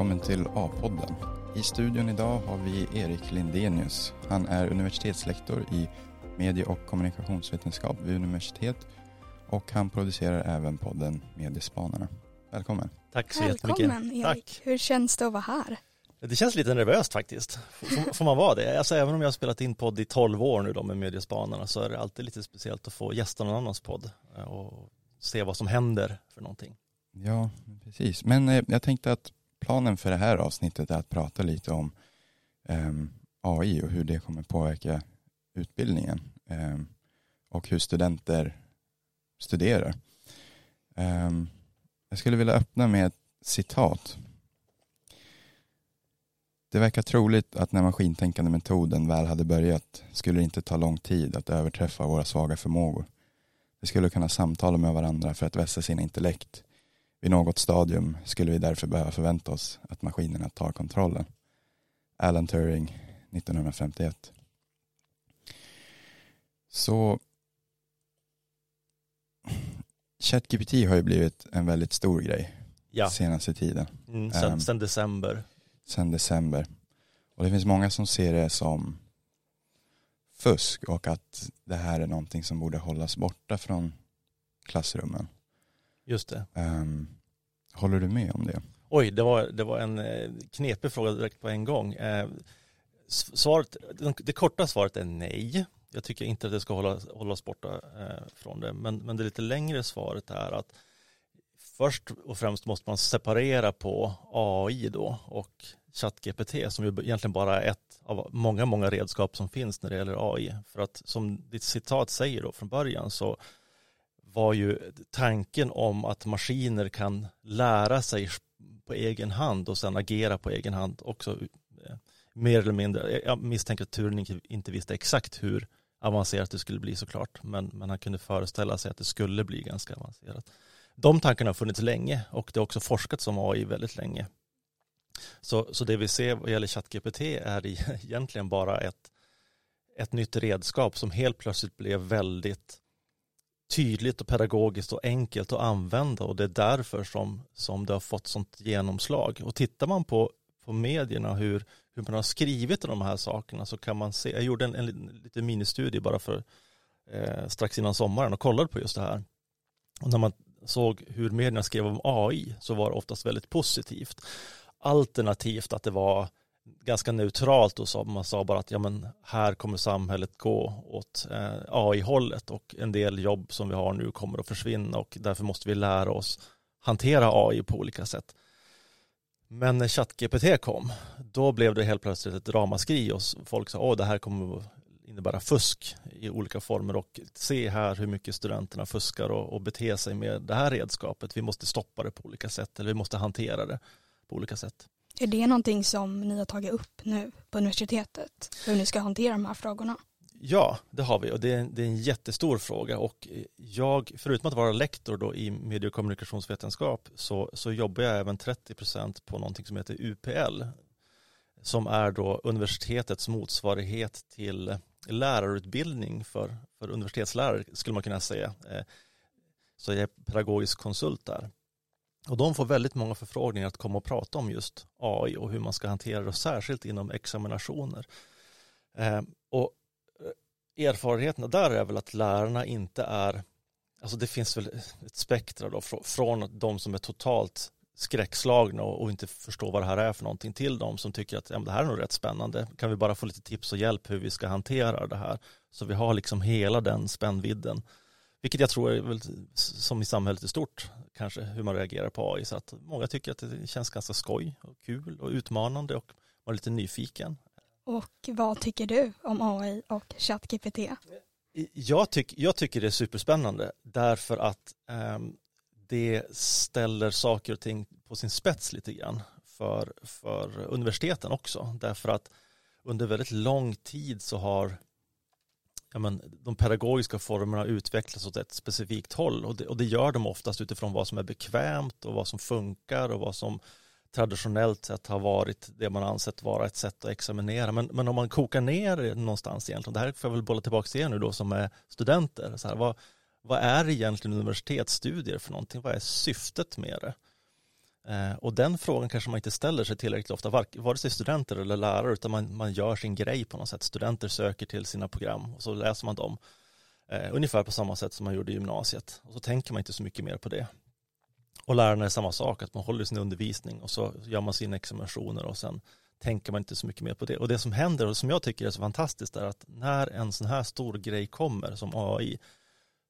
Välkommen till A-podden. I studion idag har vi Erik Lindenius. Han är universitetslektor i medie och kommunikationsvetenskap vid universitet och han producerar även podden Mediespanarna. Välkommen. Tack så Välkommen, jättemycket. Erik. Tack. Hur känns det att vara här? Det känns lite nervöst faktiskt. Får, får man vara det? Alltså även om jag har spelat in podd i 12 år nu då med Mediespanarna så är det alltid lite speciellt att få gästa någon annans podd eh, och se vad som händer för någonting. Ja, precis. Men eh, jag tänkte att planen för det här avsnittet är att prata lite om ehm, AI och hur det kommer påverka utbildningen ehm, och hur studenter studerar. Ehm, jag skulle vilja öppna med ett citat. Det verkar troligt att när maskintänkande metoden väl hade börjat skulle det inte ta lång tid att överträffa våra svaga förmågor. Vi skulle kunna samtala med varandra för att vässa sina intellekt. Vid något stadium skulle vi därför behöva förvänta oss att maskinerna tar kontrollen. Alan Turing 1951. Så ChatGPT har ju blivit en väldigt stor grej Ja, senaste tiden, mm, sen, Ehm. sen december. sedan december. Och det finns många som ser det som fusk och att det här är någonting som borde hållas borta från klassrummen. Just det. Ehm, håller du med om det? Oj, det var, det var en eh, knepig fråga direkt på en gång. Eh, s- Svaret, det korta svaret är nej. Jag tycker inte att det ska hålla, hållas borta eh, från det. Men, men det lite längre svaret är att först och främst måste man separera på AI då och ChatGPT som ju egentligen bara är ett av många, många redskap som finns när det gäller AI. För att som ditt citat säger då från början så var ju tanken om att maskiner kan lära sig på egen hand och sen agera på egen hand också eh, mer eller mindre. Jag misstänker att Turing inte- visste exakt hur avancerat det skulle bli såklart, men, men han kunde föreställa sig att det skulle bli ganska avancerat. De tankarna har funnits länge och det har också forskats om AI väldigt länge. Så, så det vi ser vad gäller ChatGPT är egentligen bara ett, ett nytt redskap som helt plötsligt blev väldigt tydligt och pedagogiskt och enkelt att använda och det är därför som, som det har fått sånt genomslag. Och tittar man på, på medierna hur, hur man har skrivit om de här sakerna så kan man se, jag gjorde en, en liten ministudie bara för eh, strax innan sommaren och kollade på just det här. Och när man såg hur medierna skrev om AI så var det oftast väldigt positivt. Alternativt att det var ganska neutralt och man sa bara att ja men här kommer samhället gå åt eh, AI-hållet och en del jobb som vi har nu kommer att försvinna och därför måste vi lära oss hantera AI på olika sätt. Men när ChatGPT kom, då blev det helt plötsligt ett ramaskri och folk sa att det här kommer att innebära fusk i olika former och se här hur mycket studenterna fuskar och, och beter sig med det här redskapet. Vi måste stoppa det på olika sätt eller vi måste hantera det på olika sätt. Är det någonting som ni har tagit upp nu på universitetet? Hur ni ska hantera de här frågorna? Ja, det har vi och det är, det är en jättestor fråga och jag, förutom att vara lektor då i medie och kommunikationsvetenskap så, så jobbar jag även 30% på någonting som heter UPL som är då universitetets motsvarighet till lärarutbildning för, för universitetslärare skulle man kunna säga. Eh, så jag är pedagogisk konsult där. Och de får väldigt många förfrågningar att komma och prata om just AI och hur man ska hantera det, särskilt inom examinationer. Ehm, eh, Och erfarenheterna där är väl att lärarna inte är, alltså det finns väl ett spektra då från de som är totalt skräckslagna och, inte förstår vad det här är för någonting till de som tycker att ja, det här är nog rätt spännande. Kan vi bara få lite tips och hjälp hur vi ska hantera det här? Så vi har liksom hela den spännvidden. Vilket jag tror är väl som i samhället i stort, kanske hur man reagerar på AI. Så att många tycker att det känns ganska skoj och kul och utmanande och man är lite nyfiken. Och vad tycker du om AI och ChatGPT? Jag, tyck, jag tycker det är superspännande därför att ehm, det ställer saker och ting på sin spets lite grann för, för universiteten också. Därför att under väldigt lång tid så har ja, men, de pedagogiska formerna utvecklas åt ett specifikt håll och det, och det gör de oftast utifrån vad som är bekvämt och vad som funkar och vad som traditionellt sett har varit det man ansett vara ett sätt att examinera. Men, men om man kokar ner det någonstans egentligen, det här får jag väl bolla tillbaka till er nu då som är studenter, så här, vad, vad är egentligen universitetsstudier för någonting? Vad är syftet med det? Eh, och den frågan kanske man inte ställer sig tillräckligt ofta, vare sig studenter eller lärare, utan man, man gör sin grej på något sätt. Studenter söker till sina program och så läser man dem. Eh, ungefär på samma sätt som man gjorde i gymnasiet. Och så tänker man inte så mycket mer på det. Och lärarna är samma sak, att man håller sin undervisning och så gör man sina examinationer och sen tänker man inte så mycket mer på det. Och det som händer och som jag tycker är så fantastiskt är att när en sån här stor grej kommer som AI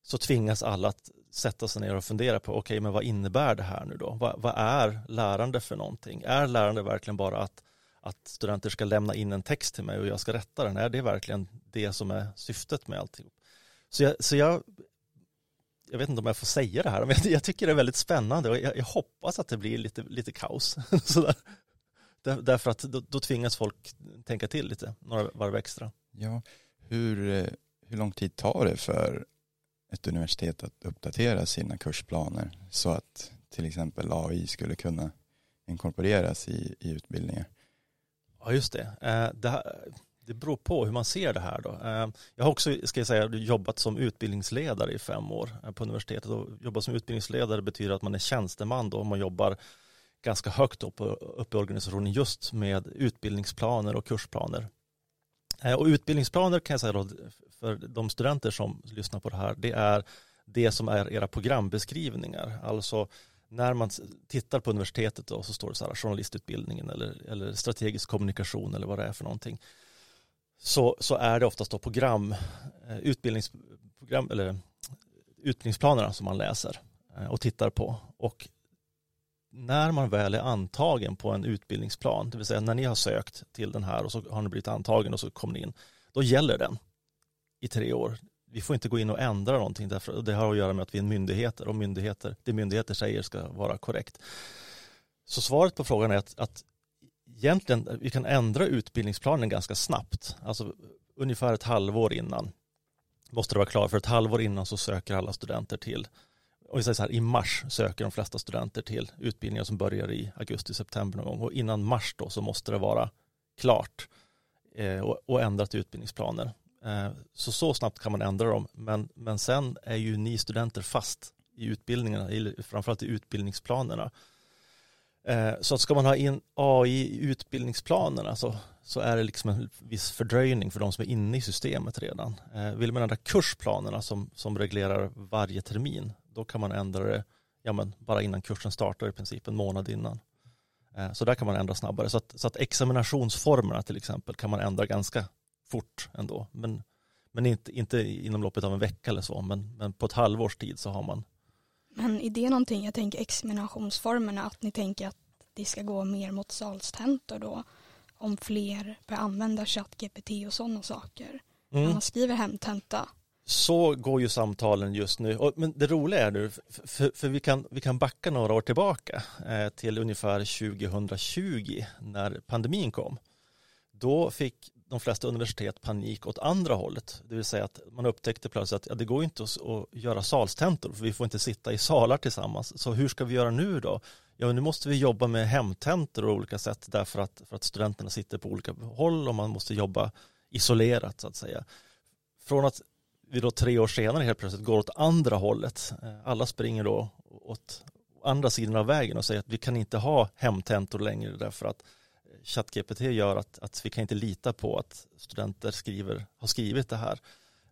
så tvingas alla att sätta sig ner och fundera på okej okay, men vad innebär det här nu då? Vad, vad, är lärande för någonting? Är lärande verkligen bara att, att studenter ska lämna in en text till mig och jag ska rätta den? Är det verkligen det som är syftet med alltihop? Så jag, så jag, jag vet inte om jag får säga det här, men jag tycker det är väldigt spännande och jag, jag hoppas att det blir lite, lite kaos. Sådär. Därför att då, då tvingas folk tänka till lite, några varv extra. Ja, hur, eh, hur lång tid tar det för ett universitet att uppdatera sina kursplaner så att till exempel AI skulle kunna inkorporeras i, i utbildningar? Ja, just det. Eh, det, här, det beror på hur man ser det här. Då. Eh, jag har också ska jag säga, jobbat som utbildningsledare i fem år eh, på universitetet. Och jobba som utbildningsledare betyder att man är tjänsteman då, man jobbar ganska högt upp, upp i organisationen just med utbildningsplaner och kursplaner. Eh, och utbildningsplaner kan jag säga då, för de studenter som lyssnar på det här, det är det som är era programbeskrivningar. Alltså när man tittar på universitetet då, så står det så här journalistutbildningen eller, eller strategisk kommunikation eller vad det är för någonting. Så, så är det oftast då program, eh, utbildningsprogram eller eh, utbildningsplanerna som man läser eh, och tittar på. Och när man väl är antagen på en utbildningsplan, det vill säga när ni har sökt till den här och så har ni blivit antagen och så kommer ni in, då gäller den i tre år. Vi får inte gå in och ändra någonting därför det har att göra med att vi är myndigheter och myndigheter, det myndigheter säger ska vara korrekt. Så svaret på frågan är att, att egentligen vi kan ändra utbildningsplanen ganska snabbt, alltså ungefär ett halvår innan måste det vara klart, för ett halvår innan så söker alla studenter till och vi säger så här, i mars söker de flesta studenter till utbildningar som börjar i augusti-september någon gång och innan mars då så måste det vara klart eh, och, och ändrat utbildningsplaner. Eh, så så snabbt kan man ändra dem, men, men sen är ju ni studenter fast i utbildningarna, framförallt i utbildningsplanerna. Eh, så att ska man ha in AI i utbildningsplanerna så, så är det liksom en viss fördröjning för de som är inne i systemet redan. Eh, vill man ändra kursplanerna som, som reglerar varje termin, då kan man ändra det ja, men bara innan kursen startar i princip en månad innan. Så där kan man ändra snabbare. Så att, så att examinationsformerna till exempel kan man ändra ganska fort ändå. Men, men inte, inte inom loppet av en vecka eller så, men, men på ett halvårs tid så har man. Men är det någonting, jag tänker examinationsformerna, att ni tänker att det ska gå mer mot salstentor då? Om fler börjar använda ChatGPT och sådana saker. Mm. När man skriver hemtenta så går ju samtalen just nu. Men det roliga är nu, för, för vi, kan, vi kan backa några år tillbaka eh, till ungefär 2020 när pandemin kom. Då fick de flesta universitet panik åt andra hållet. Det vill säga att man upptäckte plötsligt att ja, det går inte att, göra salstentor för vi får inte sitta i salar tillsammans. Så hur ska vi göra nu då? Ja, nu måste vi jobba med hemtentor och olika sätt därför att, för att studenterna sitter på olika håll och man måste jobba isolerat så att säga. Från att vi då tre år senare helt plötsligt går åt andra hållet. Eh, alla springer då åt andra sidan av vägen och säger att vi kan inte ha hemtentor längre därför att eh, ChatGPT gör att, att vi kan inte lita på att studenter skriver, har skrivit det här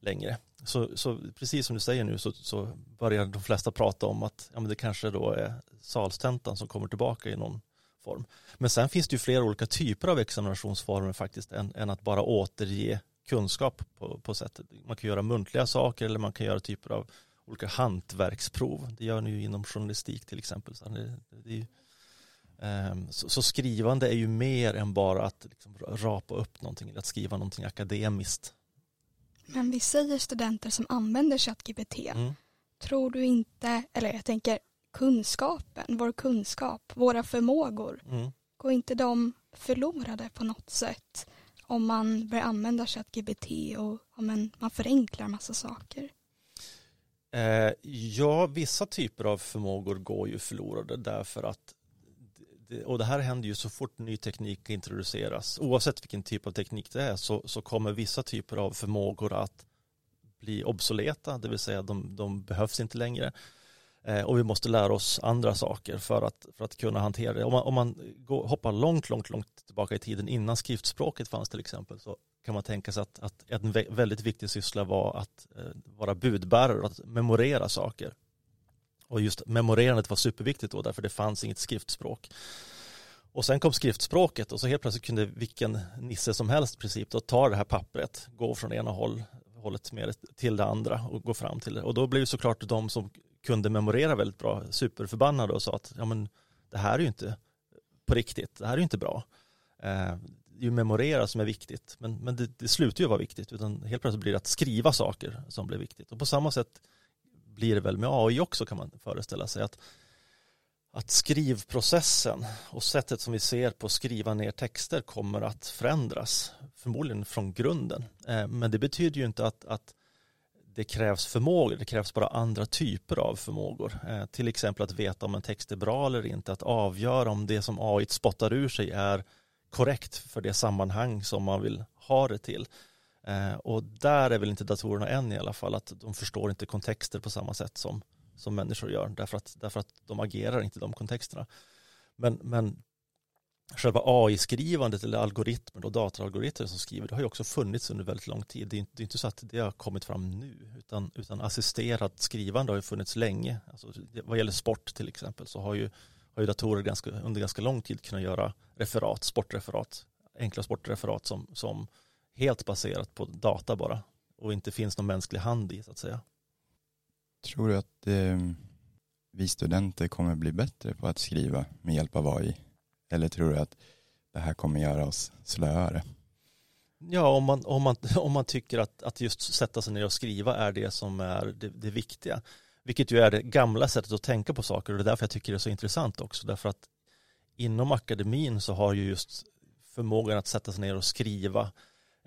längre. Så, så precis som du säger nu så, så börjar de flesta prata om att ja, men det kanske då är salstentan som kommer tillbaka i någon form. Men sen finns det ju flera olika typer av examinationsformer faktiskt än, än att bara återge kunskap på, på sättet. Man kan göra muntliga saker eller man kan göra typer av olika hantverksprov. Det gör ni ju inom journalistik till exempel. Så, det, det ju, så, så, skrivande är ju mer än bara att liksom rapa upp någonting eller att skriva någonting akademiskt. Men vi säger studenter som använder ChatGPT. Mm. Tror du inte, eller jag tänker kunskapen, vår kunskap, våra förmågor, mm. går inte de förlorade på något sätt? om man börjar använda ChatGPT och om man förenklar massa saker? Eh, ja, vissa typer av förmågor går ju förlorade därför att Eh, och det här händer ju så fort ny teknik introduceras. Oavsett vilken typ av teknik det är så, så kommer vissa typer av förmågor att bli obsoleta, det vill säga de, de behövs inte längre. Eh, och vi måste lära oss andra saker för att, för att kunna hantera det. Om man, om man går, hoppar långt, långt, långt tillbaka i tiden innan skriftspråket fanns till exempel så kan man tänka sig att, att en väldigt viktig syssla var att eh, vara budbärare och att memorera saker. Och just memorerandet var superviktigt då därför det fanns inget skriftspråk. Och sen kom skriftspråket och så helt plötsligt kunde vilken nisse som helst i princip då ta det här pappret, gå från ena håll, hållet med till det andra och gå fram till det. Och då blev såklart de som kunde memorera väldigt bra superförbannade och sa att ja, men, det här är ju inte på riktigt, det här är ju inte bra. Eh, det är ju memorera som är viktigt, men, men det, det slutar ju vara viktigt, utan helt plötsligt blir det att skriva saker som blir viktigt. Och på samma sätt blir det väl med AI också kan man föreställa sig att att skrivprocessen och sättet som vi ser på att skriva ner texter kommer att förändras, förmodligen från grunden. Eh, men det betyder ju inte att, att det krävs förmågor, det krävs bara andra typer av förmågor. Eh, till exempel att veta om en text är bra eller inte, att avgöra om det som AI spottar ur sig är korrekt för det sammanhang som man vill ha det till. Eh, och där är väl inte datorerna än i alla fall, att de förstår inte kontexter på samma sätt som, som människor gör, därför att, därför att de agerar inte i de kontexterna. Men, men själva AI-skrivandet eller algoritmer och datoralgoritmer som skriver, det har ju också funnits under väldigt lång tid. Det är inte, det är inte så att det har kommit fram nu, utan, utan assisterat skrivande har ju funnits länge. Alltså, vad gäller sport till exempel så har ju, har ju datorer ganska, under ganska lång tid kunnat göra referat, sportreferat, enkla sportreferat som, som helt baserat på data bara och inte finns någon mänsklig hand i så att säga. Tror du att eh, vi studenter kommer bli bättre på att skriva med hjälp av AI? Eller tror du att det här kommer göra oss slöare? Ja, om man, om man, om man tycker att, att just sätta sig ner och skriva är det som är det, det viktiga. Vilket ju är det gamla sättet att tänka på saker och det är därför jag tycker det är så intressant också. Därför att inom akademin så har ju just förmågan att sätta sig ner och skriva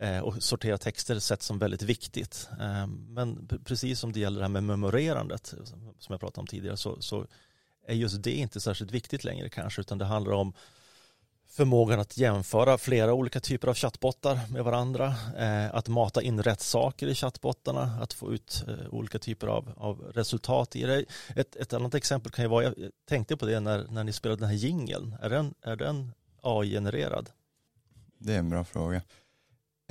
Eh, och sortera texter sett som väldigt viktigt. Eh, men precis som det gäller det här med memorerandet som jag pratade om tidigare så, så är just det inte särskilt viktigt längre kanske utan det handlar om förmågan att jämföra flera olika typer av chattbottar med varandra, eh, att mata in rätt saker i chattbottarna, att få ut olika typer av, av resultat i det. Ett, ett annat exempel kan ju vara, jag tänkte på det när, när ni spelade den här jingeln, är den, är den AI-genererad? Det är en bra fråga.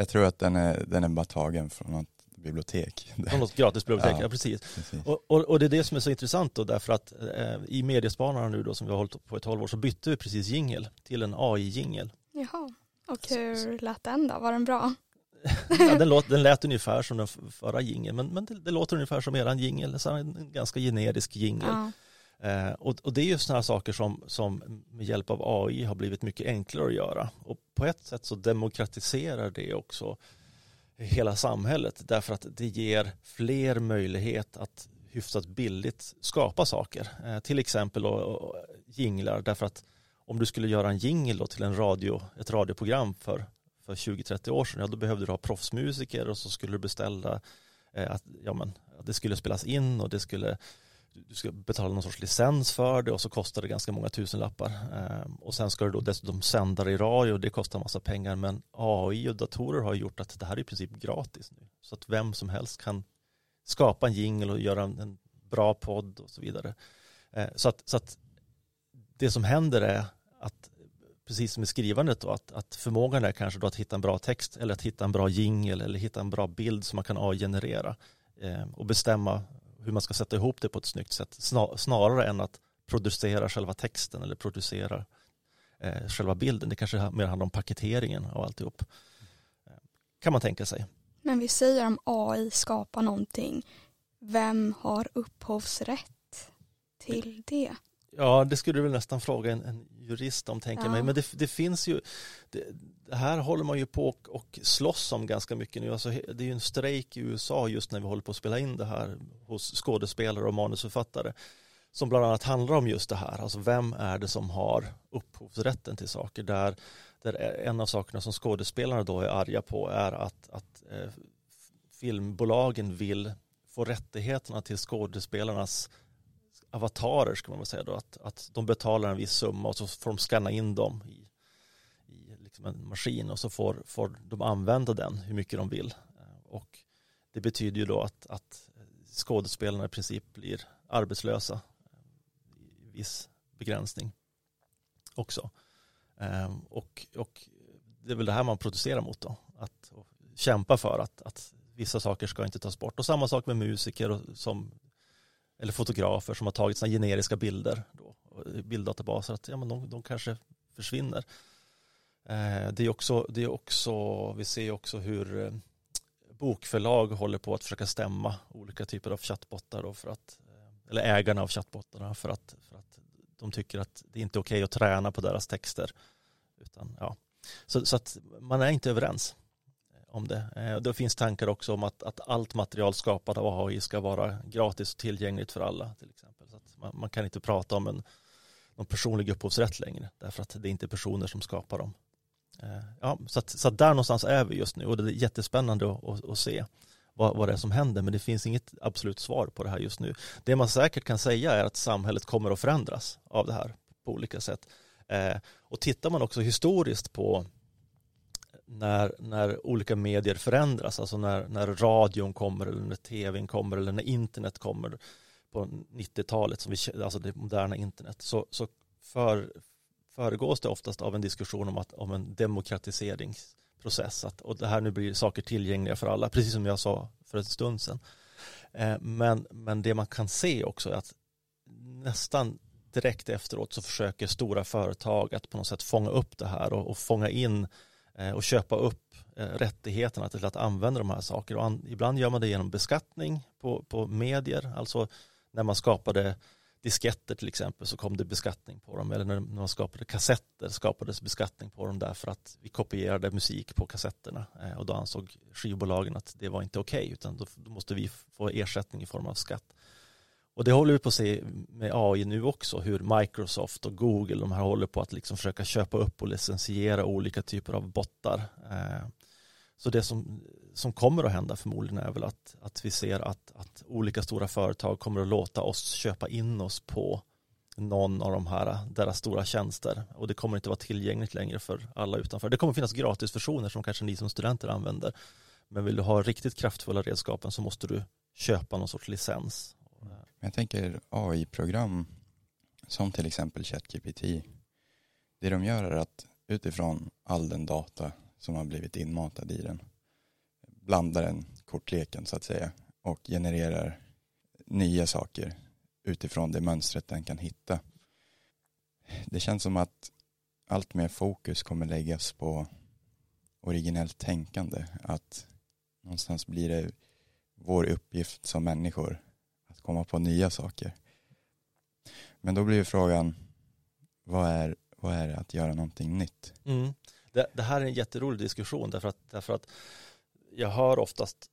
Jag tror att den är, den är bara tagen från något bibliotek. Från något gratisbibliotek, ja, ja precis. precis. Och, och, och, det är det som är så intressant då därför att eh, i mediespanarna nu då som vi har hållit på i tolv år så bytte vi precis jingel till en AI-jingel. Jaha, och hur lät den då? Var den bra? ja, den, låt, den lät ungefär som den förra jingeln men, men det, det, låter ungefär som eran jingel, en ganska generisk jingel. Ja. Eh, och, och, det är ju sådana saker som, som med hjälp av AI har blivit mycket enklare att göra. Och på ett sätt så demokratiserar det också hela samhället därför att det ger fler möjlighet att hyfsat billigt skapa saker. Eh, till exempel och, och, jinglar därför att om du skulle göra en jingel till en radio, ett radioprogram för, för 20-30 år sedan, ja, då behövde du ha proffsmusiker och så skulle du beställa eh, att ja, men, det skulle spelas in och det skulle du ska betala någon sorts licens för det och så kostar det ganska många tusenlappar. Ehm, och sen ska du då dessutom sända det i radio och det kostar massa pengar. Men AI och datorer har gjort att det här är i princip gratis nu. Så att vem som helst kan skapa en jingle och göra en, bra podd och så vidare. Ehm, så, att, så att det som händer är att precis som i skrivandet då, att, att förmågan är kanske då att hitta en bra text eller att hitta en bra jingle eller hitta en bra bild som man kan AI-generera ehm, och bestämma hur man ska sätta ihop det på ett snyggt sätt snarare än att producera själva texten eller producera eh, själva bilden. Det kanske mer handlar om paketeringen av alltihop. Eh, kan man tänka sig. Men vi säger om AI skapar någonting. Vem har upphovsrätt till det? Ja, det skulle du väl nästan fråga en, en jurist om, tänker ja. mig. Men det, det finns ju, det, det, här håller man ju på och, slåss om ganska mycket nu. Alltså, det är ju en strejk i USA just när vi håller på att spela in det här hos skådespelare och manusförfattare som bland annat handlar om just det här. Alltså vem är det som har upphovsrätten till saker? Där, där en av sakerna som skådespelarna då är arga på är att, att eh, filmbolagen vill få rättigheterna till skådespelarnas avatarer ska man väl säga då, att, att de betalar en viss summa och så får de scanna in dem i liksom en maskin och så får, får de använda den hur mycket de vill. Eh, och det betyder ju då att, att skådespelarna i princip blir arbetslösa eh, i viss begränsning också. Ehm, och, och det är väl det här man protesterar mot då. Att kämpa för att, att vissa saker ska inte tas bort. Och samma sak med musiker och som, eller fotografer som har tagit sina generiska bilder då, bilddatabaser. Att ja, men de, de kanske försvinner. Eh, det är också, det är också, vi ser också hur eh, bokförlag håller på att försöka stämma olika typer av chattbottar då för att, eh, eller ägarna av chattbottarna för att, för att de tycker att det inte är okej att träna på deras texter. Utan, ja. så, så att man är inte överens om det. Det finns tankar också om att, att allt material skapat av AI ska vara gratis och tillgängligt för alla till exempel. Så att man, man kan inte prata om en någon personlig upphovsrätt längre därför att det är inte personer som skapar dem. Eh, ja, så, att, så att där någonstans är vi just nu och det är jättespännande att, att, att se vad, vad det är som händer men det finns inget absolut svar på det här just nu. Det man säkert kan säga är att samhället kommer att förändras av det här på olika sätt. Eh, och tittar man också historiskt på när, när olika medier förändras, alltså när, när radion kommer eller när tvn kommer eller när internet kommer på 90-talet, som vi, alltså det moderna internet, så, så för, föregås det oftast av en diskussion om, att, om en demokratiseringsprocess. Att, och det här nu blir saker tillgängliga för alla, precis som jag sa för en stund sedan. Eh, men, men det man kan se också är att nästan direkt efteråt så försöker stora företag att på något sätt fånga upp det här och, och fånga in eh, och köpa upp eh, rättigheterna till att använda de här sakerna. An, ibland gör man det genom beskattning på, på medier, alltså när man skapade disketter till exempel så kom det beskattning på dem eller när man skapade kassetter skapades beskattning på dem därför att vi kopierade musik på kassetterna eh, och då ansåg skivbolagen att det var inte okej okay, utan då, måste vi få ersättning i form av skatt. Och det håller vi på att se med AI nu också, hur Microsoft och Google de här håller på att liksom försöka köpa upp och licensiera olika typer av bottar. Eh, så det som, som kommer att hända förmodligen är väl att, att vi ser att, att olika stora företag kommer att låta oss köpa in oss på någon av de här, deras stora tjänster och det kommer inte vara tillgängligt längre för alla utanför. Det kommer finnas gratisversioner som kanske ni som studenter använder. Men vill du ha riktigt kraftfulla redskapen så måste du köpa någon sorts licens. Jag tänker AI-program som till exempel ChatGPT. Det de gör är att utifrån all den data som har blivit inmatad i den. Blandar den kortleken så att säga och genererar nya saker utifrån det mönstret den kan hitta. Det känns som att allt mer fokus kommer läggas på originellt tänkande. Att någonstans blir det vår uppgift som människor att komma på nya saker. Men då blir frågan, vad är, vad är det att göra någonting nytt? Mm det, det, här är en jätterolig diskussion därför att, därför att jag hör oftast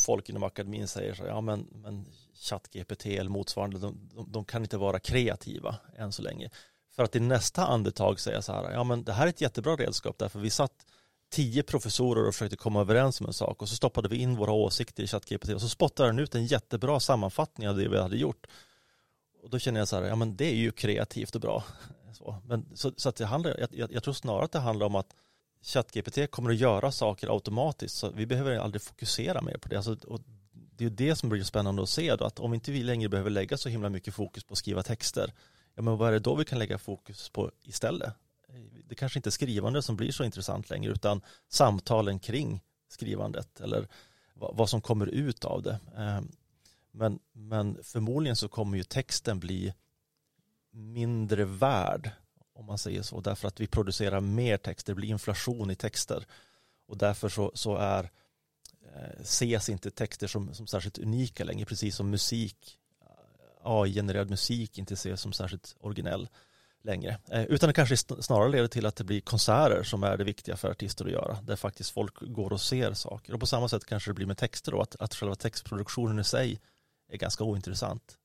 folk inom akademin säger så ja men, men ChatGPT eller motsvarande, de, de, de, kan inte vara kreativa än så länge. För att i nästa andetag säga så här, ja men det här är ett jättebra redskap därför vi satt tio professorer och försökte komma överens om en sak och så stoppade vi in våra åsikter i ChatGPT och så spottade den ut en jättebra sammanfattning av det vi hade gjort. Och då känner jag så här, ja men det är ju kreativt och bra. Så, men, så, så att det handlar, jag, jag tror snarare att det handlar om att ChatGPT kommer att göra saker automatiskt så vi behöver aldrig fokusera mer på det. Alltså, och det är det som blir spännande att se då, att om inte vi längre behöver lägga så himla mycket fokus på att skriva texter, ja men vad är det då vi kan lägga fokus på istället? Det kanske inte är skrivande som blir så intressant längre utan samtalen kring skrivandet eller vad som kommer ut av det. Ehm, men, men förmodligen så kommer ju texten bli mindre värd om man säger så därför att vi producerar mer texter, det blir inflation i texter och därför så, så är eh, ses inte texter som, som särskilt unika längre precis som musik eh, AI-genererad musik inte ses som särskilt originell längre. Eh, utan det kanske snarare leder till att det blir konserter som är det viktiga för artister att göra. Där faktiskt folk går och ser saker. Och på samma sätt kanske det blir med texter då, att, att själva textproduktionen i sig är ganska ointressant.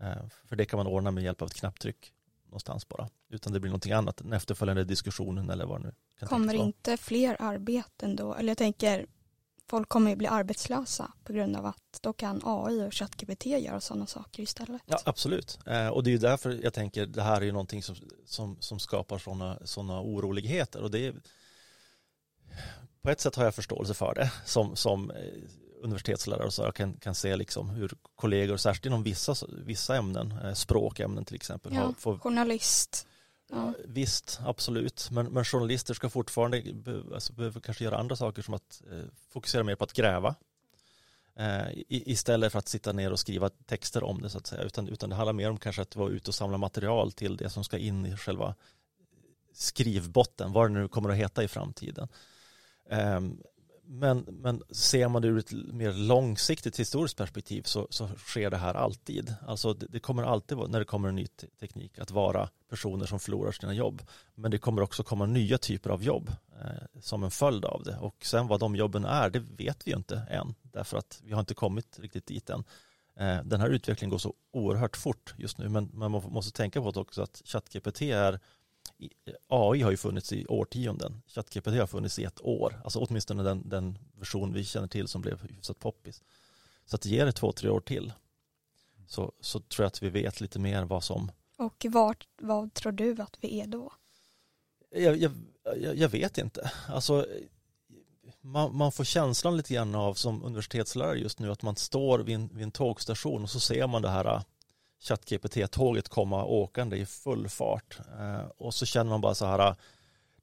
Eh, för det kan man ordna med hjälp av ett knapptryck någonstans bara. Utan det blir någonting annat, den efterföljande diskussionen eller vad nu kan Kommer inte fler arbeten då? Eller jag tänker, folk kommer ju bli arbetslösa på grund av att då kan AI och ChatGPT göra sådana saker istället. Ja, absolut. Eh, och det är ju därför jag tänker, det här är ju någonting som, som, som skapar sådana såna oroligheter. Och det är, på ett sätt har jag förståelse för det som, som eh, universitetslärare och så jag kan, kan se liksom hur kollegor, särskilt inom vissa, vissa ämnen, eh, språkämnen till exempel. Ja, har, får, journalist. Ja. Visst, absolut. Men, men journalister ska fortfarande alltså, behöver kanske göra andra saker som att eh, fokusera mer på att gräva. Eh, istället för att sitta ner och skriva texter om det så att säga. Utan, utan det handlar mer om kanske att vara ute och samla material till det som ska in i själva skrivbotten, vad det nu kommer att heta i framtiden. Men, men ser man det ur ett mer långsiktigt historiskt perspektiv så, så sker det här alltid. Alltså det, det, kommer alltid, när det kommer en ny teknik, att vara personer som förlorar sina jobb. Men det kommer också komma nya typer av jobb eh, som en följd av det. Och sen vad de jobben är, det vet vi ju inte än. Därför att vi har inte kommit riktigt dit än. Eh, den här utvecklingen går så oerhört fort just nu. Men man måste tänka på också att ChatGPT är AI har ju funnits i årtionden. ChatGPT har funnits i ett år. Alltså åtminstone den, den version vi känner till som blev hyfsat poppis. Så att det ger det två, tre år till. Så, så tror jag att vi vet lite mer vad som... Och vart, vad tror du att vi är då? Jag, jag, jag vet inte. Alltså, man, man, får känslan lite grann av som universitetslärare just nu att man står vid en, vid en tågstation och så ser man det här ChatGPT-tåget komma åkande i full fart. Eh, och så känner man bara så här,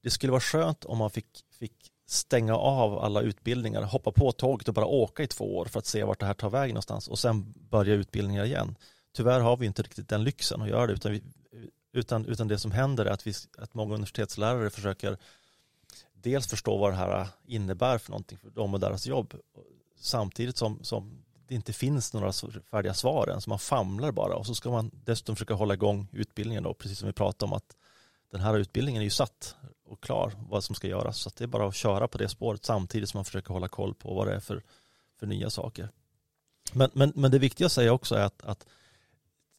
det skulle vara skönt om man fick, fick stänga av alla utbildningar, hoppa på tåget och bara åka i två år för att se vart det här tar vägen någonstans och sen börja utbildningar igen. Tyvärr har vi inte riktigt den lyxen att göra det utan, vi, utan, utan det som händer är att, vi, att många universitetslärare försöker dels förstå vad det här innebär för någonting för dem och deras jobb samtidigt som, som det inte finns några färdiga svar än, så man famlar bara och så ska man dessutom försöka hålla igång utbildningen då, precis som vi pratade om att den här utbildningen är ju satt och klar vad som ska göras så det är bara att köra på det spåret samtidigt som man försöker hålla koll på vad det är för, för nya saker. Men, men, men det viktiga att säga också är att, att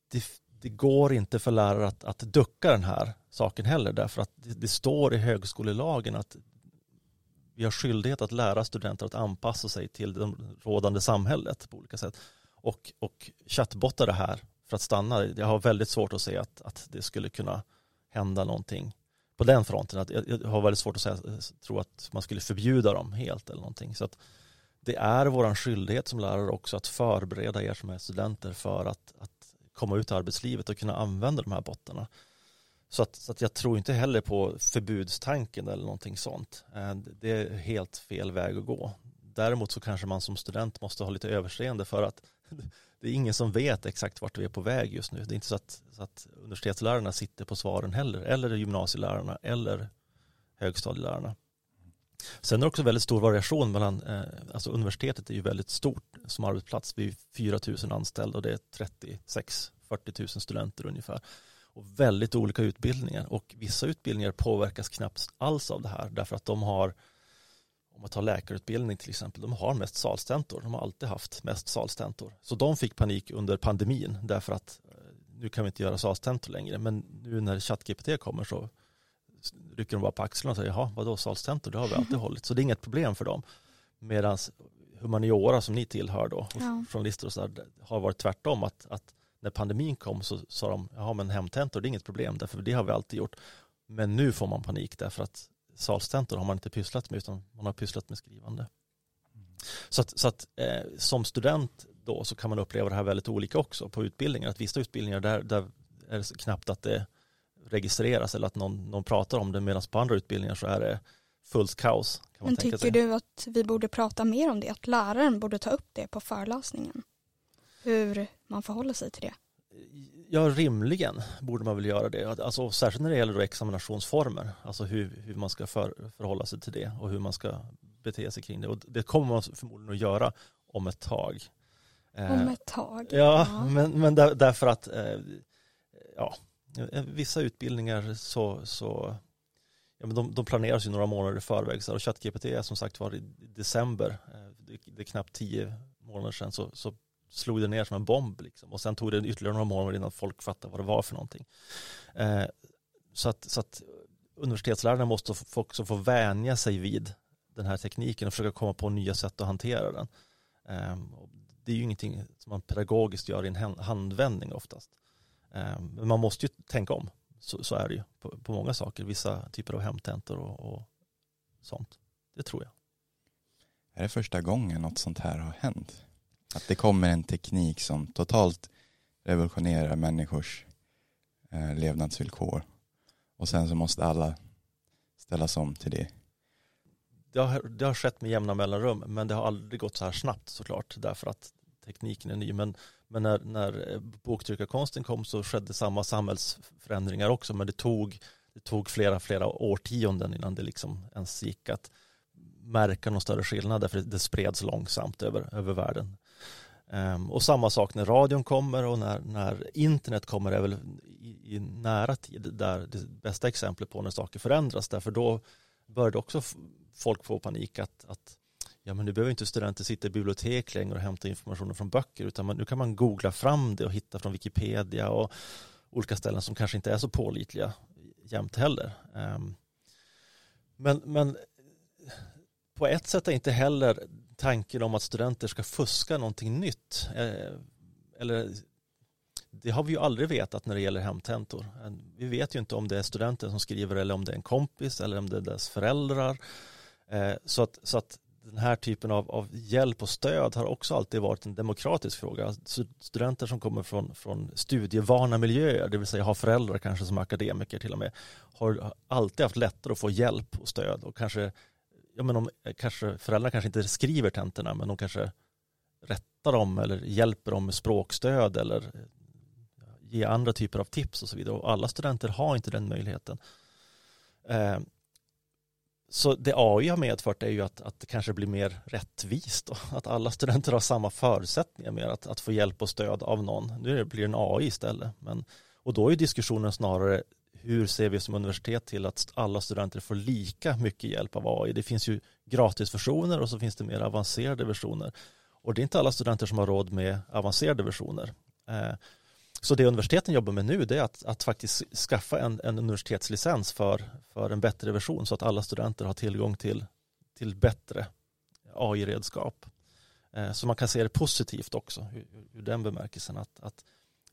det, det går inte för lärare att, att ducka den här saken heller därför att det, det står i högskolelagen att vi har skyldighet att lära studenter att anpassa sig till det rådande samhället på olika sätt. Och, och chattbottar det här för att stanna. Jag har väldigt svårt att se att, att det skulle kunna hända någonting på den fronten. Att jag, har väldigt svårt att säga, tro att man skulle förbjuda dem helt eller någonting. Så att det är vår skyldighet som lärare också att förbereda er som är studenter för att, att komma ut i arbetslivet och kunna använda de här bottarna. Så att, så att jag tror inte heller på förbudstanken eller någonting sånt. Eh, det är helt fel väg att gå. Däremot så kanske man som student måste ha lite överseende för att det är ingen som vet exakt vart vi är på väg just nu. Det är inte så att, så att universitetslärarna sitter på svaren heller, eller gymnasielärarna, eller högstadielärarna. Sen är det också väldigt stor variation mellan, eh, alltså universitetet är ju väldigt stort som arbetsplats. Vi är 4 000 anställda och det är 36-40 000 studenter ungefär och väldigt olika utbildningar och vissa utbildningar påverkas knappt alls av det här därför att de har om man tar läkarutbildning till exempel, de har mest salstentor, de har alltid haft mest salstentor. Så de fick panik under pandemin därför att eh, nu kan vi inte göra salstentor längre, men nu när ChatGPT kommer så rycker de bara på axlarna och säger, jaha, vadå salstentor, det har vi alltid hållit, så det är inget problem för dem. Medan humaniora som ni tillhör då, ja. journalister och så där, har varit tvärtom, att, att när pandemin kom så sa de, ja men hemtentor det är inget problem, därför det har vi alltid gjort. Men nu får man panik därför att salstentor har man inte pysslat med utan man har pysslat med skrivande. Mm. Så att, så att eh, som student då så kan man uppleva det här väldigt olika också på utbildningar. Att vissa utbildningar där, där är det knappt att det registreras eller att någon, någon pratar om det medan på andra utbildningar så är det fullt kaos. Men tycker sig. du att vi borde prata mer om det? Att läraren borde ta upp det på föreläsningen? Hur man förhåller sig till det? Ja, rimligen borde man väl göra det. Alltså, särskilt när det gäller examinationsformer, alltså hur, hur man ska för, förhålla sig till det och hur man ska bete sig kring det. Och det kommer man förmodligen att göra om ett tag. Eh, om ett tag? Ja, ja. men, men där, därför att eh, ja, vissa utbildningar så, så ja, men de, de planeras ju några månader i förväg. Så, och ChatGPT är som sagt var i december, eh, det, det är knappt tio månader sedan, så, så slog det ner som en bomb liksom. och sen tog det ytterligare några månader innan folk fattade vad det var för någonting. Eh, så, att, så att universitetslärarna måste också få vänja sig vid den här tekniken och försöka komma på nya sätt att hantera den. Eh, det är ju ingenting som man pedagogiskt gör i en handvändning oftast. Eh, men man måste ju tänka om, så, så är det ju på, på, många saker, vissa typer av hemtentor och, och sånt. Det tror jag. är det första gången något sånt här har hänt? Att det kommer en teknik som totalt revolutionerar människors eh, levnadsvillkor och sen så måste alla ställas om till det. Det har, det har skett med jämna mellanrum men det har aldrig gått så här snabbt såklart därför att tekniken är ny. Men, men när, när eh, boktryckarkonsten kom så skedde samma samhällsförändringar också men det tog, det tog flera, flera årtionden innan det liksom ens gick att märka någon större skillnad därför det spreds långsamt över, över världen. Ehm, och samma sak när radion kommer och när, när internet kommer är väl i, i, nära tid där det bästa exemplet på när saker förändras därför då började också folk få panik att, att ja men nu behöver inte studenter sitta i bibliotek längre och hämta informationen från böcker utan man, nu kan man googla fram det och hitta från Wikipedia och olika ställen som kanske inte är så pålitliga jämt heller. Ehm, men, men på ett sätt är inte heller tanken om att studenter ska fuska någonting nytt. Eh, eller det har vi ju aldrig vetat när det gäller hemtentor. Eh, vi vet ju inte om det är studenten som skriver eller om det är en kompis eller om det är dess föräldrar. Eh, så att, så att den här typen av, av hjälp och stöd har också alltid varit en demokratisk fråga. Studenter som kommer från, från studievana miljöer, det vill säga har föräldrar kanske som akademiker till och med, har alltid haft lättare att få hjälp och stöd och kanske ja, men de eh, kanske, föräldrar kanske inte skriver tentorna men de kanske rättar dem eller hjälper dem med språkstöd eller eh, ger andra typer av tips och så vidare. Och alla studenter har inte den möjligheten. Eh, så det AI har medfört är ju att, att det kanske blir mer rättvist och att alla studenter har samma förutsättningar med att, att få hjälp och stöd av någon. Nu blir det en AI istället. Men, och då är diskussionen snarare hur ser vi som universitet till att alla studenter får lika mycket hjälp av AI? Det finns ju gratisversioner och så finns det mer avancerade versioner. Och det är inte alla studenter som har råd med avancerade versioner. Eh, så det universiteten jobbar med nu är att, att faktiskt skaffa en, en universitetslicens för, för en bättre version så att alla studenter har tillgång till, till bättre AI-redskap. Eh, så man kan se det positivt också ur den bemärkelsen att, att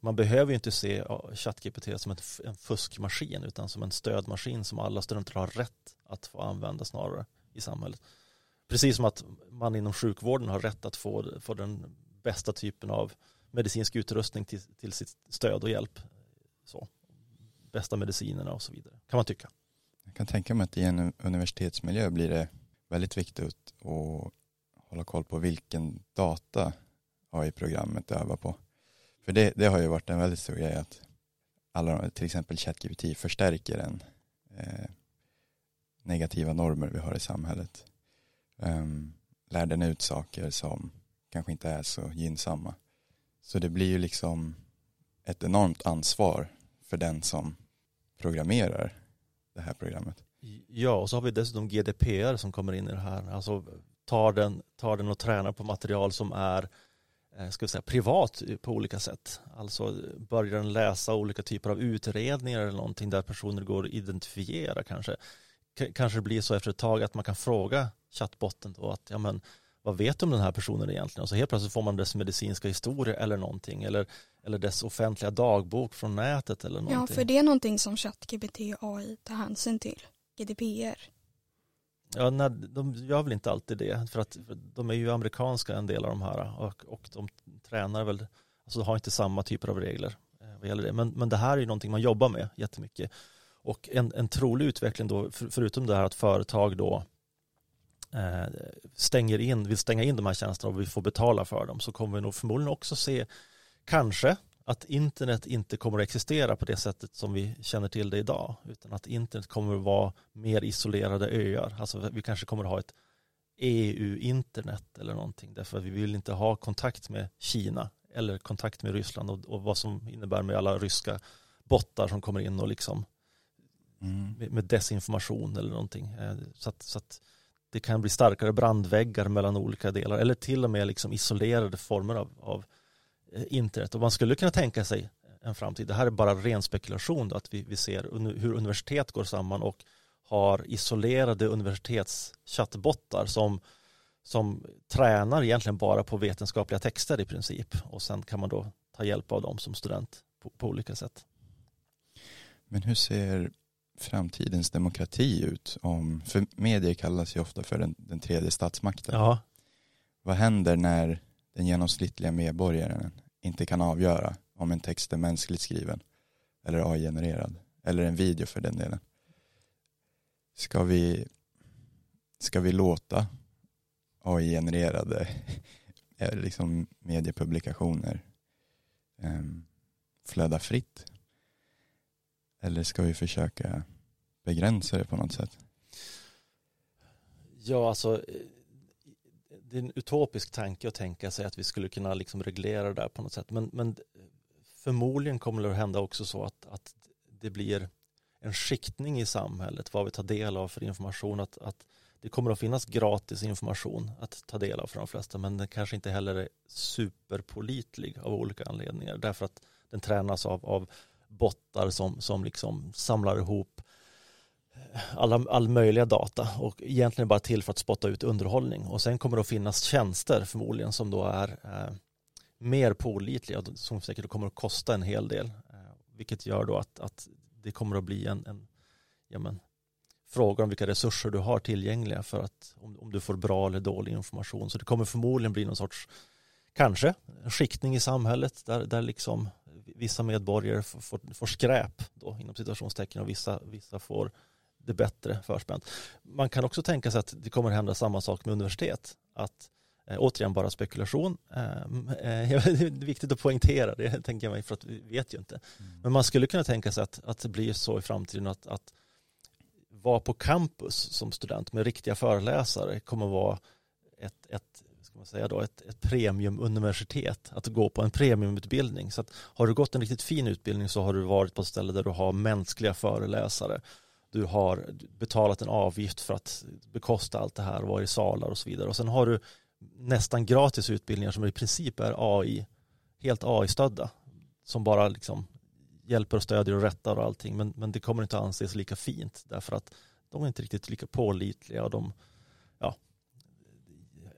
man behöver ju inte se ChatGPT som en fuskmaskin utan som en stödmaskin som alla studenter har rätt att få använda snarare i samhället. Precis som att man inom sjukvården har rätt att få, få den bästa typen av medicinsk utrustning till, till sitt stöd och hjälp. Så. Bästa medicinerna och så vidare, kan man tycka. Jag kan tänka mig att i en universitetsmiljö blir det väldigt viktigt att hålla koll på vilken data AI-programmet övar på. För det, det har ju varit en väldigt stor grej att alla, till exempel ChatGPT förstärker den eh, negativa normer vi har i samhället. Um, lär den ut saker som kanske inte är så gynnsamma. Så det blir ju liksom ett enormt ansvar för den som programmerar det här programmet. Ja, och så har vi dessutom GDPR som kommer in i det här. Alltså tar den, tar den och tränar på material som är Eh, ska vi säga, privat på olika sätt. Alltså börjar den läsa olika typer av utredningar eller någonting där personer går att identifiera kanske. K kanske det blir så efter ett tag att man kan fråga chattbotten då att ja men vad vet du om den här personen egentligen? Och så helt plötsligt får man dess medicinska historia eller någonting eller, eller dess offentliga dagbok från nätet eller någonting. Ja, för det är någonting som ChatGPT AI tar hänsyn till, GDPR. Ja, nej, de gör väl inte alltid det för att de är ju amerikanska en del av de här och, och de tränar väl, alltså har inte samma typer av regler eh, vad gäller det. Men, men det här är ju någonting man jobbar med jättemycket. Och en, en trolig utveckling då, för, förutom det här att företag då eh, stänger in, vill stänga in de här tjänsterna och vi får betala för dem så kommer vi nog förmodligen också se kanske att internet inte kommer att existera på det sättet som vi känner till det idag utan att internet kommer att vara mer isolerade öar. Alltså vi kanske kommer att ha ett EU-internet eller någonting därför att vi vill inte ha kontakt med Kina eller kontakt med Ryssland och, och vad som innebär med alla ryska bottar som kommer in och liksom mm. med, med, desinformation eller någonting. Eh, så att, så att det kan bli starkare brandväggar mellan olika delar eller till och med liksom isolerade former av, av internet och man skulle kunna tänka sig en framtid, det här är bara ren spekulation då, att vi, vi ser hur universitet går samman och har isolerade universitetschattbottar som, som tränar egentligen bara på vetenskapliga texter i princip och sen kan man då ta hjälp av dem som student på, på olika sätt. Men hur ser framtidens demokrati ut? Om, för medier kallas ju ofta för den, den tredje statsmakten. Ja. vad händer när den genomsnittliga medborgaren inte kan avgöra om en text är mänskligt skriven eller AI-genererad eller en video för den delen. Ska vi, ska vi låta AI-genererade eh, liksom mediepublikationer um, flöda fritt? Eller ska vi försöka begränsa det på något sätt? Ja, alltså eh, det är en utopisk tanke att tänka sig att vi skulle kunna liksom reglera det där på något sätt. Men, men förmodligen kommer det att hända också så att, att det blir en skiktning i samhället vad vi tar del av för information. Att, att det kommer att finnas gratis information att ta del av för de flesta men den kanske inte heller är superpolitlig av olika anledningar därför att den tränas av, av bottar som, som liksom samlar ihop alla, all möjliga data och egentligen bara till för att spotta ut underhållning. Och sen kommer det att finnas tjänster förmodligen som då är eh, mer pålitliga som säkert kommer att kosta en hel del eh, vilket gör då att, att det kommer att bli en, en ja men, fråga om vilka resurser du har tillgängliga för att om, om du får bra eller dålig information. Så det kommer förmodligen bli någon sorts kanske en skiktning i samhället där, där liksom vissa medborgare får, får, får skräp då inom situationstecken och vissa, vissa får det bättre förspänt. Man kan också tänka sig att det kommer att hända samma sak med universitet. Att eh, återigen bara spekulation. Eh, eh, det är viktigt att poängtera det, tänker jag mig, för att vi vet ju inte. Mm. Men man skulle kunna tänka sig att, att det blir så i framtiden att, att vara på campus som student med riktiga föreläsare kommer att vara ett, ett ska man säga då, ett, ett premiumuniversitet, att gå på en premiumutbildning. Så att har du gått en riktigt fin utbildning så har du varit på ett ställe där du har mänskliga föreläsare du har betalat en avgift för att bekosta allt det här och vara i salar och så vidare. Och sen har du nästan gratis utbildningar som i princip är AI, helt AI-stödda, som bara liksom hjälper och stödjer och rättar och allting. Men, men det kommer inte att anses lika fint därför att de är inte riktigt lika pålitliga och de ja,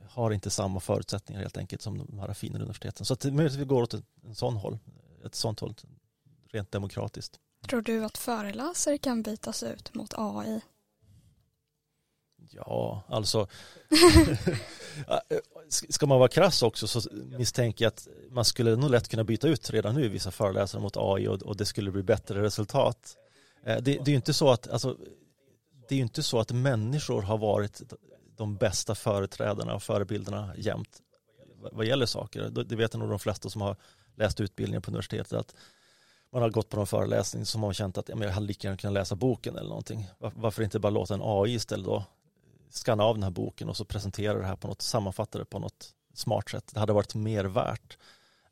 har inte samma förutsättningar helt enkelt som de här finare universiteten. Så att det möjligtvis går åt en, en sån håll, ett sånt håll, rent demokratiskt. Tror du att föreläsare kan bytas ut mot AI? Ja, alltså ska man vara krass också så misstänker jag att man skulle nog lätt kunna byta ut redan nu vissa föreläsare mot AI och, och det skulle bli bättre resultat. Eh, det, det är ju inte så att alltså, det är inte så att människor har varit de bästa företrädarna och förebilderna jämt vad gäller saker. Det vet nog de flesta som har läst utbildningar på universitetet att man har gått på någon föreläsning som har känt att ja, men jag hade lika gärna kunnat läsa boken eller någonting. Varför inte bara låta en AI istället då skanna av den här boken och så presentera det här på något, sammanfatta det på något smart sätt. Det hade varit mer värt.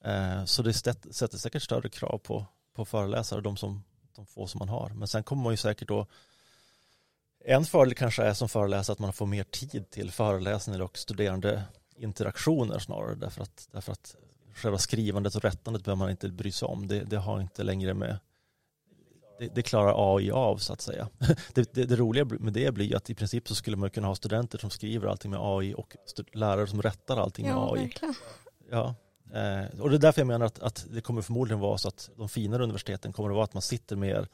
Eh, så det sätter säkert större krav på, på föreläsare, de, som, de få som man har. Men sen kommer man ju säkert då en fördel kanske är som föreläsare att man får mer tid till föreläsningar och studerande interaktioner snarare därför att, därför att själva skrivandet och rättandet behöver man inte bry sig om. Det, det har inte längre med det, det, klarar AI av så att säga. Det, det, det, roliga med det blir att i princip så skulle man kunna ha studenter som skriver allting med AI och lärare som rättar allting ja, med AI. Verkligen. Ja, eh, och det är därför jag menar att, att, det kommer förmodligen vara så att de finare universiteten kommer att vara att man sitter mer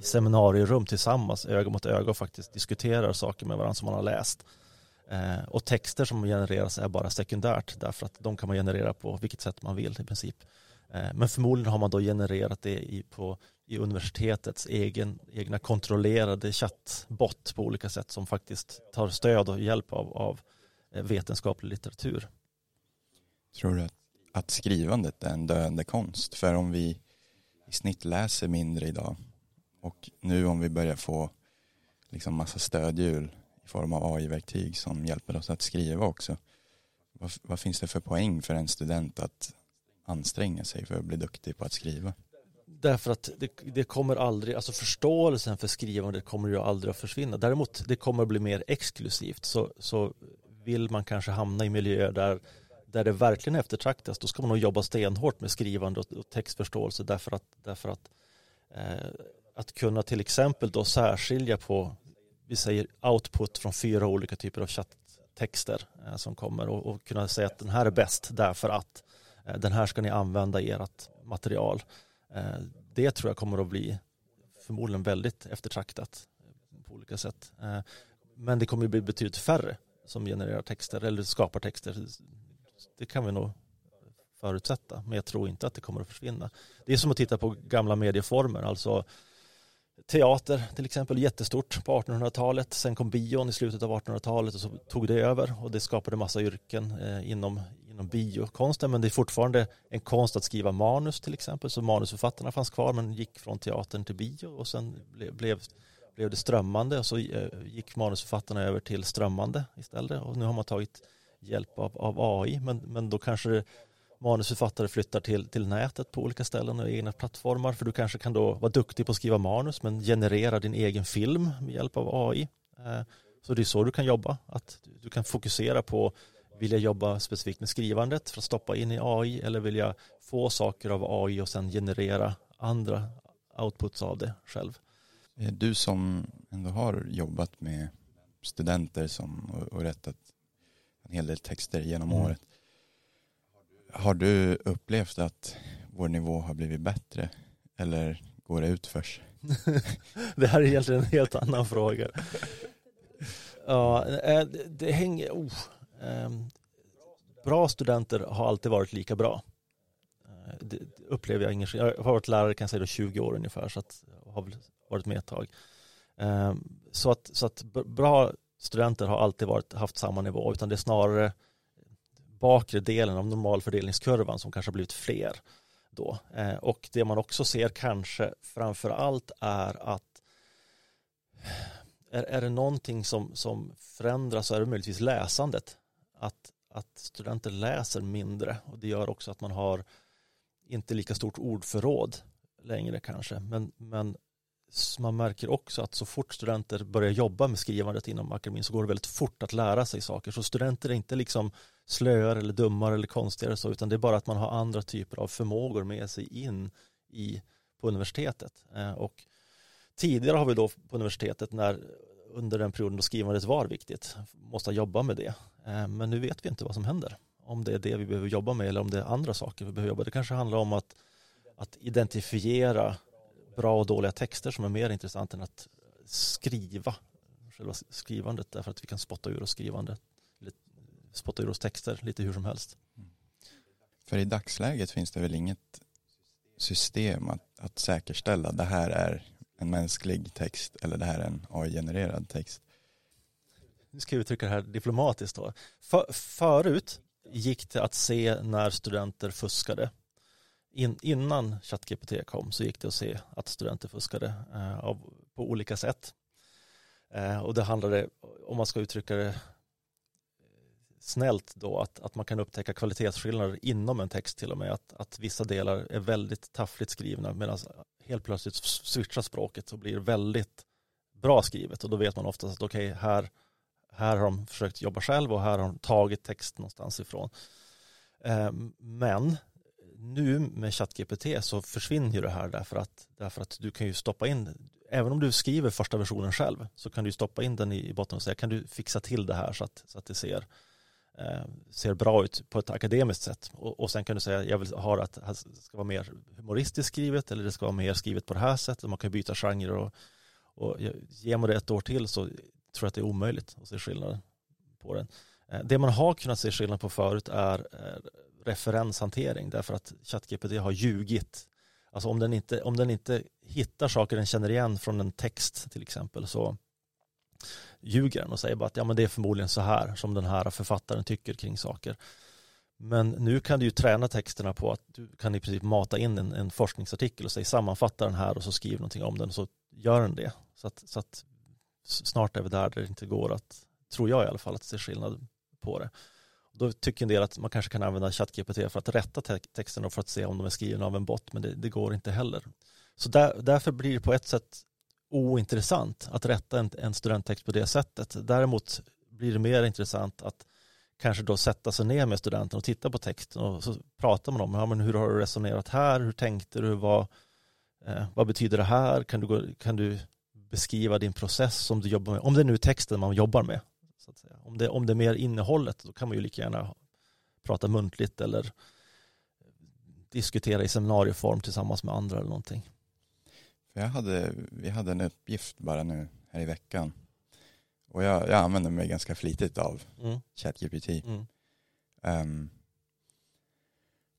i seminarierum tillsammans, öga mot öga och faktiskt diskuterar saker med varandra som man har läst. Eh, och texter som genereras är bara sekundärt därför att de kan man generera på vilket sätt man vill i princip. Eh, men förmodligen har man då genererat det i, på, i universitetets egen, egna kontrollerade chattbot på olika sätt som faktiskt tar stöd och hjälp av, av eh, vetenskaplig litteratur. Tror du att, att skrivandet är en döende konst? För om vi i snitt läser mindre idag och nu om vi börjar få liksom massa stödhjul form av AI-verktyg som hjälper oss att skriva också. Vad, vad, finns det för poäng för en student att anstränga sig för att bli duktig på att skriva? Därför att det, det kommer aldrig, alltså förståelsen för skrivande kommer ju aldrig att försvinna. Däremot det kommer att bli mer exklusivt så, så vill man kanske hamna i miljöer där, där det verkligen eftertraktas då ska man nog jobba stenhårt med skrivande och, och textförståelse därför att, därför att eh, att kunna till exempel då särskilja på vi säger output från fyra olika typer av chatttexter eh, som kommer och, och, kunna säga att den här är bäst därför att eh, den här ska ni använda i ert material. Eh, det tror jag kommer att bli förmodligen väldigt eftertraktat på olika sätt. Men det kommer att bli betydligt färre som genererar texter eller skapar texter. Det kan vi nog förutsätta, men jag tror inte att det kommer att försvinna. Det är som att titta på gamla medieformer, alltså teater till exempel, jättestort på 1800-talet. Sen kom bion i slutet av 1800-talet och så tog det över och det skapade massa yrken eh, inom, inom biokonsten. Men det är fortfarande en konst att skriva manus till exempel. Så manusförfattarna fanns kvar men gick från teatern till bio och sen ble, blev, blev det strömmande och så eh, gick manusförfattarna över till strömmande istället. Och nu har man tagit hjälp av, av AI men, men då kanske det manusförfattare flyttar till, till nätet på olika ställen och egna plattformar för du kanske kan då vara duktig på att skriva manus men generera din egen film med hjälp av AI. Eh, så det är så du kan jobba, att du kan fokusera på vill jag jobba specifikt med skrivandet för att stoppa in i AI eller vill jag få saker av AI och sen generera andra outputs av det själv. Du som ändå har jobbat med studenter som, och, och rättat en hel del texter genom mm. året. Har du upplevt att vår nivå har blivit bättre eller går det utförs? Det här är egentligen en helt annan fråga. Ja, eh, det hänger... Oh, ehm, bra studenter har alltid varit lika bra. Eh, det upplever jag ingen Jag har varit lärare kan jag säga 20 år ungefär så att jag har varit med ett tag. Ehm, så att, så att bra studenter har alltid varit, haft samma nivå utan det är snarare bakre delen av normalfördelningskurvan som kanske har blivit fler då. Eh, och det man också ser kanske framför allt är att är, är det någonting som, som förändras så är det möjligtvis läsandet. Att, att studenter läser mindre och det gör också att man har inte lika stort ordförråd längre kanske. Men, men man märker också att så fort studenter börjar jobba med skrivandet inom akademin så går det väldigt fort att lära sig saker. Så studenter är inte liksom slöare eller dummare eller konstigare så, utan det är bara att man har andra typer av förmågor med sig in i, på universitetet. Eh, och tidigare har vi då på universitetet när under den perioden då skrivandet var viktigt måste jobba med det. Eh, men nu vet vi inte vad som händer. Om det är det vi behöver jobba med eller om det är andra saker vi behöver jobba med. Det kanske handlar om att, att identifiera bra och dåliga texter som är mer intressant än att skriva själva skrivandet därför att vi kan spotta ur oss skrivandet spotta ur oss texter lite hur som helst. Mm. För i dagsläget finns det väl inget system att, att säkerställa det här är en mänsklig text eller det här är en AI-genererad text. Nu ska jag uttrycka det här diplomatiskt då. För, förut gick det att se när studenter fuskade. In, innan ChatGPT kom så gick det att se att studenter fuskade eh, av, på olika sätt. Eh, och det handlade, om man ska uttrycka det snällt då att, att man kan upptäcka kvalitetsskillnader inom en text till och med. Att, att vissa delar är väldigt taffligt skrivna medan helt plötsligt switchar språket och blir väldigt bra skrivet och då vet man oftast att okej, okay, här, här har de försökt jobba själv och här har de tagit text någonstans ifrån. Ehm, men nu med ChatGPT så försvinner ju det här därför att, därför att du kan ju stoppa in, även om du skriver första versionen själv så kan du stoppa in den i botten och säga kan du fixa till det här så att, så att det ser Eh, ser bra ut på ett akademiskt sätt. Och, och sen kan du säga jag vill ha att det ska vara mer humoristiskt skrivet eller det ska vara mer skrivet på det här sättet. Man kan byta genre och, och ger man det ett år till så tror jag att det är omöjligt att se skillnad på den. Eh, det man har kunnat se skillnad på förut är referenshantering därför att ChatGPT har ljugit. Alltså om den, inte, om den inte hittar saker den känner igen från en text till exempel så ljuger den och säger bara att ja, men det är förmodligen så här som den här författaren tycker kring saker. Men nu kan du ju träna texterna på att du kan i princip mata in en, en forskningsartikel och säga sammanfatta den här och så skriv någonting om den och så gör den det. Så att, så att snart är vi där, där det inte går att, tror jag i alla fall, att se skillnad på det. Då tycker en del att man kanske kan använda ChatGPT för att rätta texterna och för att se om de är skrivna av en bot, men det, det går inte heller. Så där, därför blir det på ett sätt ointressant att rätta en, en studenttext på det sättet. Däremot blir det mer intressant att kanske då sätta sig ner med studenten och titta på texten och så pratar man om ja, men hur har du resonerat här, hur tänkte du, vad, eh, vad betyder det här, kan du, kan du beskriva din process som du jobbar med, om det är nu texten man jobbar med. Så att säga. Om, det, om det är mer innehållet då kan man ju lika gärna prata muntligt eller diskutera i seminarieform tillsammans med andra eller någonting. Jag hade, vi hade en uppgift bara nu här i veckan. Och jag, jag använder mig ganska flitigt av mm. ChatGPT. Mm. Um,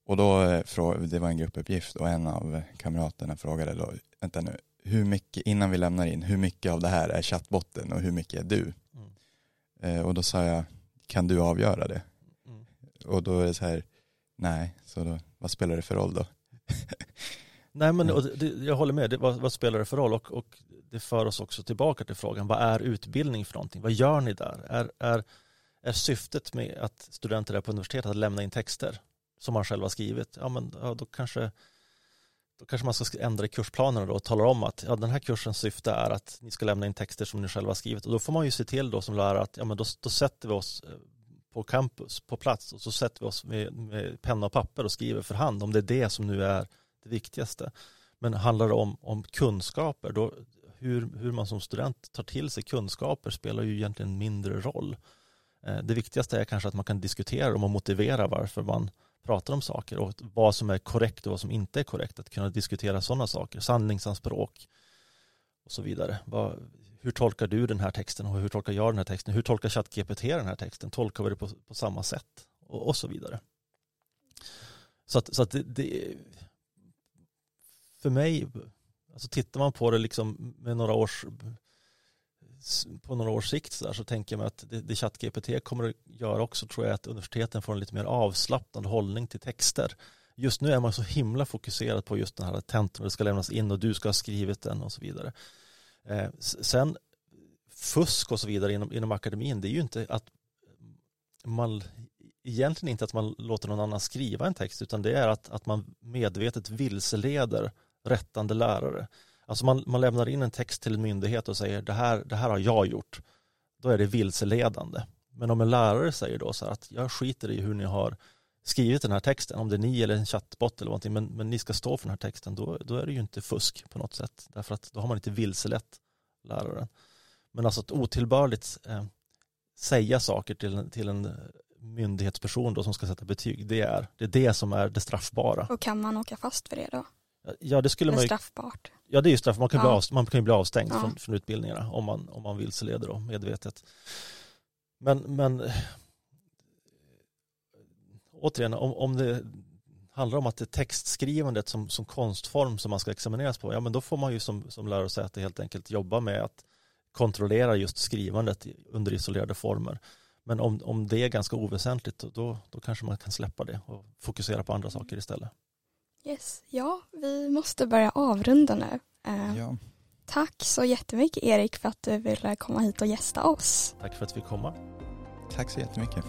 Och då, eh, det var en gruppuppgift och en av kamraterna frågade då, vänta nu, hur mycket, innan vi lämnar in, hur mycket av det här är chattbotten och hur mycket är du? Mm. Eh, och då sa jag, kan du avgöra det? Mm. Och då är det så här, nej, så då, vad spelar det för roll då? nej men det, jag håller med, det, vad, vad, spelar det för roll? Och, och det för oss också tillbaka till frågan, vad är utbildning för någonting? Vad gör ni där? Är, är, är syftet med att studenter är på universitetet att lämna in texter som man själv har skrivit? Ja, men ja, då kanske då kanske man ska ändra i kursplanerna då och tala om att ja, den här kursens syfte är att ni ska lämna in texter som ni själva har skrivit och då får man ju se till då som lärare att ja, men då, då sätter vi oss eh, på campus, på plats och så sätter vi oss med, med penna och papper och skriver för hand om det är det som nu är det viktigaste. Men handlar det om, om kunskaper, då, hur, hur man som student tar till sig kunskaper spelar ju egentligen mindre roll. Eh, det viktigaste är kanske att man kan diskutera dem och motivera varför man pratar om saker och vad som är korrekt och vad som inte är korrekt. Att kunna diskutera sådana saker, sanningsanspråk och så vidare. Vad, hur tolkar du den här texten och hur tolkar jag den här texten? Hur tolkar ChatGPT den här texten? Tolkar vi det på, på samma sätt? Och, och, så vidare. Så att, så att det, det, för mig, alltså tittar man på det liksom med några års på några års sikt så, där, så tänker jag mig att det, det ChatGPT kommer att göra också tror jag att universiteten får en lite mer avslappnad hållning till texter. Just nu är man så himla fokuserad på just den här tentan, det ska lämnas in och du ska ha skrivit den och så vidare. Eh, sen fusk och så vidare inom, inom akademin, det är ju inte att man egentligen inte att man låter någon annan skriva en text utan det är att, att man medvetet vilseleder rättande lärare. Alltså man, man lämnar in en text till en myndighet och säger det här, det här har jag gjort. Då är det vilseledande. Men om en lärare säger då så här att jag skiter i hur ni har skrivit den här texten, om det är ni eller en chattbot eller någonting, men, men ni ska stå för den här texten, då, då är det ju inte fusk på något sätt. Därför att då har man inte vilselett läraren. Men alltså att otillbörligt eh, säga saker till, till en myndighetsperson då som ska sätta betyg, det är, det är det som är det straffbara. Och kan man åka fast för det då? Ja, det skulle det man ju... straffbart. Ja, det är ju straffbart. Man kan, ja. bli, av, man kan ju bli avstängd ja. från, från utbildningarna om man, om man vilseleder då, medvetet. Men, men återigen, om, om det handlar om att det är textskrivandet som, som konstform som man ska examineras på, ja men då får man ju som, som lärosäte helt enkelt jobba med att kontrollera just skrivandet under isolerade former. Men om, om det är ganska oväsentligt då, då kanske man kan släppa det och fokusera på andra saker istället. Yes, ja, vi måste börja avrunda nu. Uh, ja. Tack så jättemycket Erik för att du ville komma hit och gästa oss. Tack för att vi fick komma. Tack så jättemycket.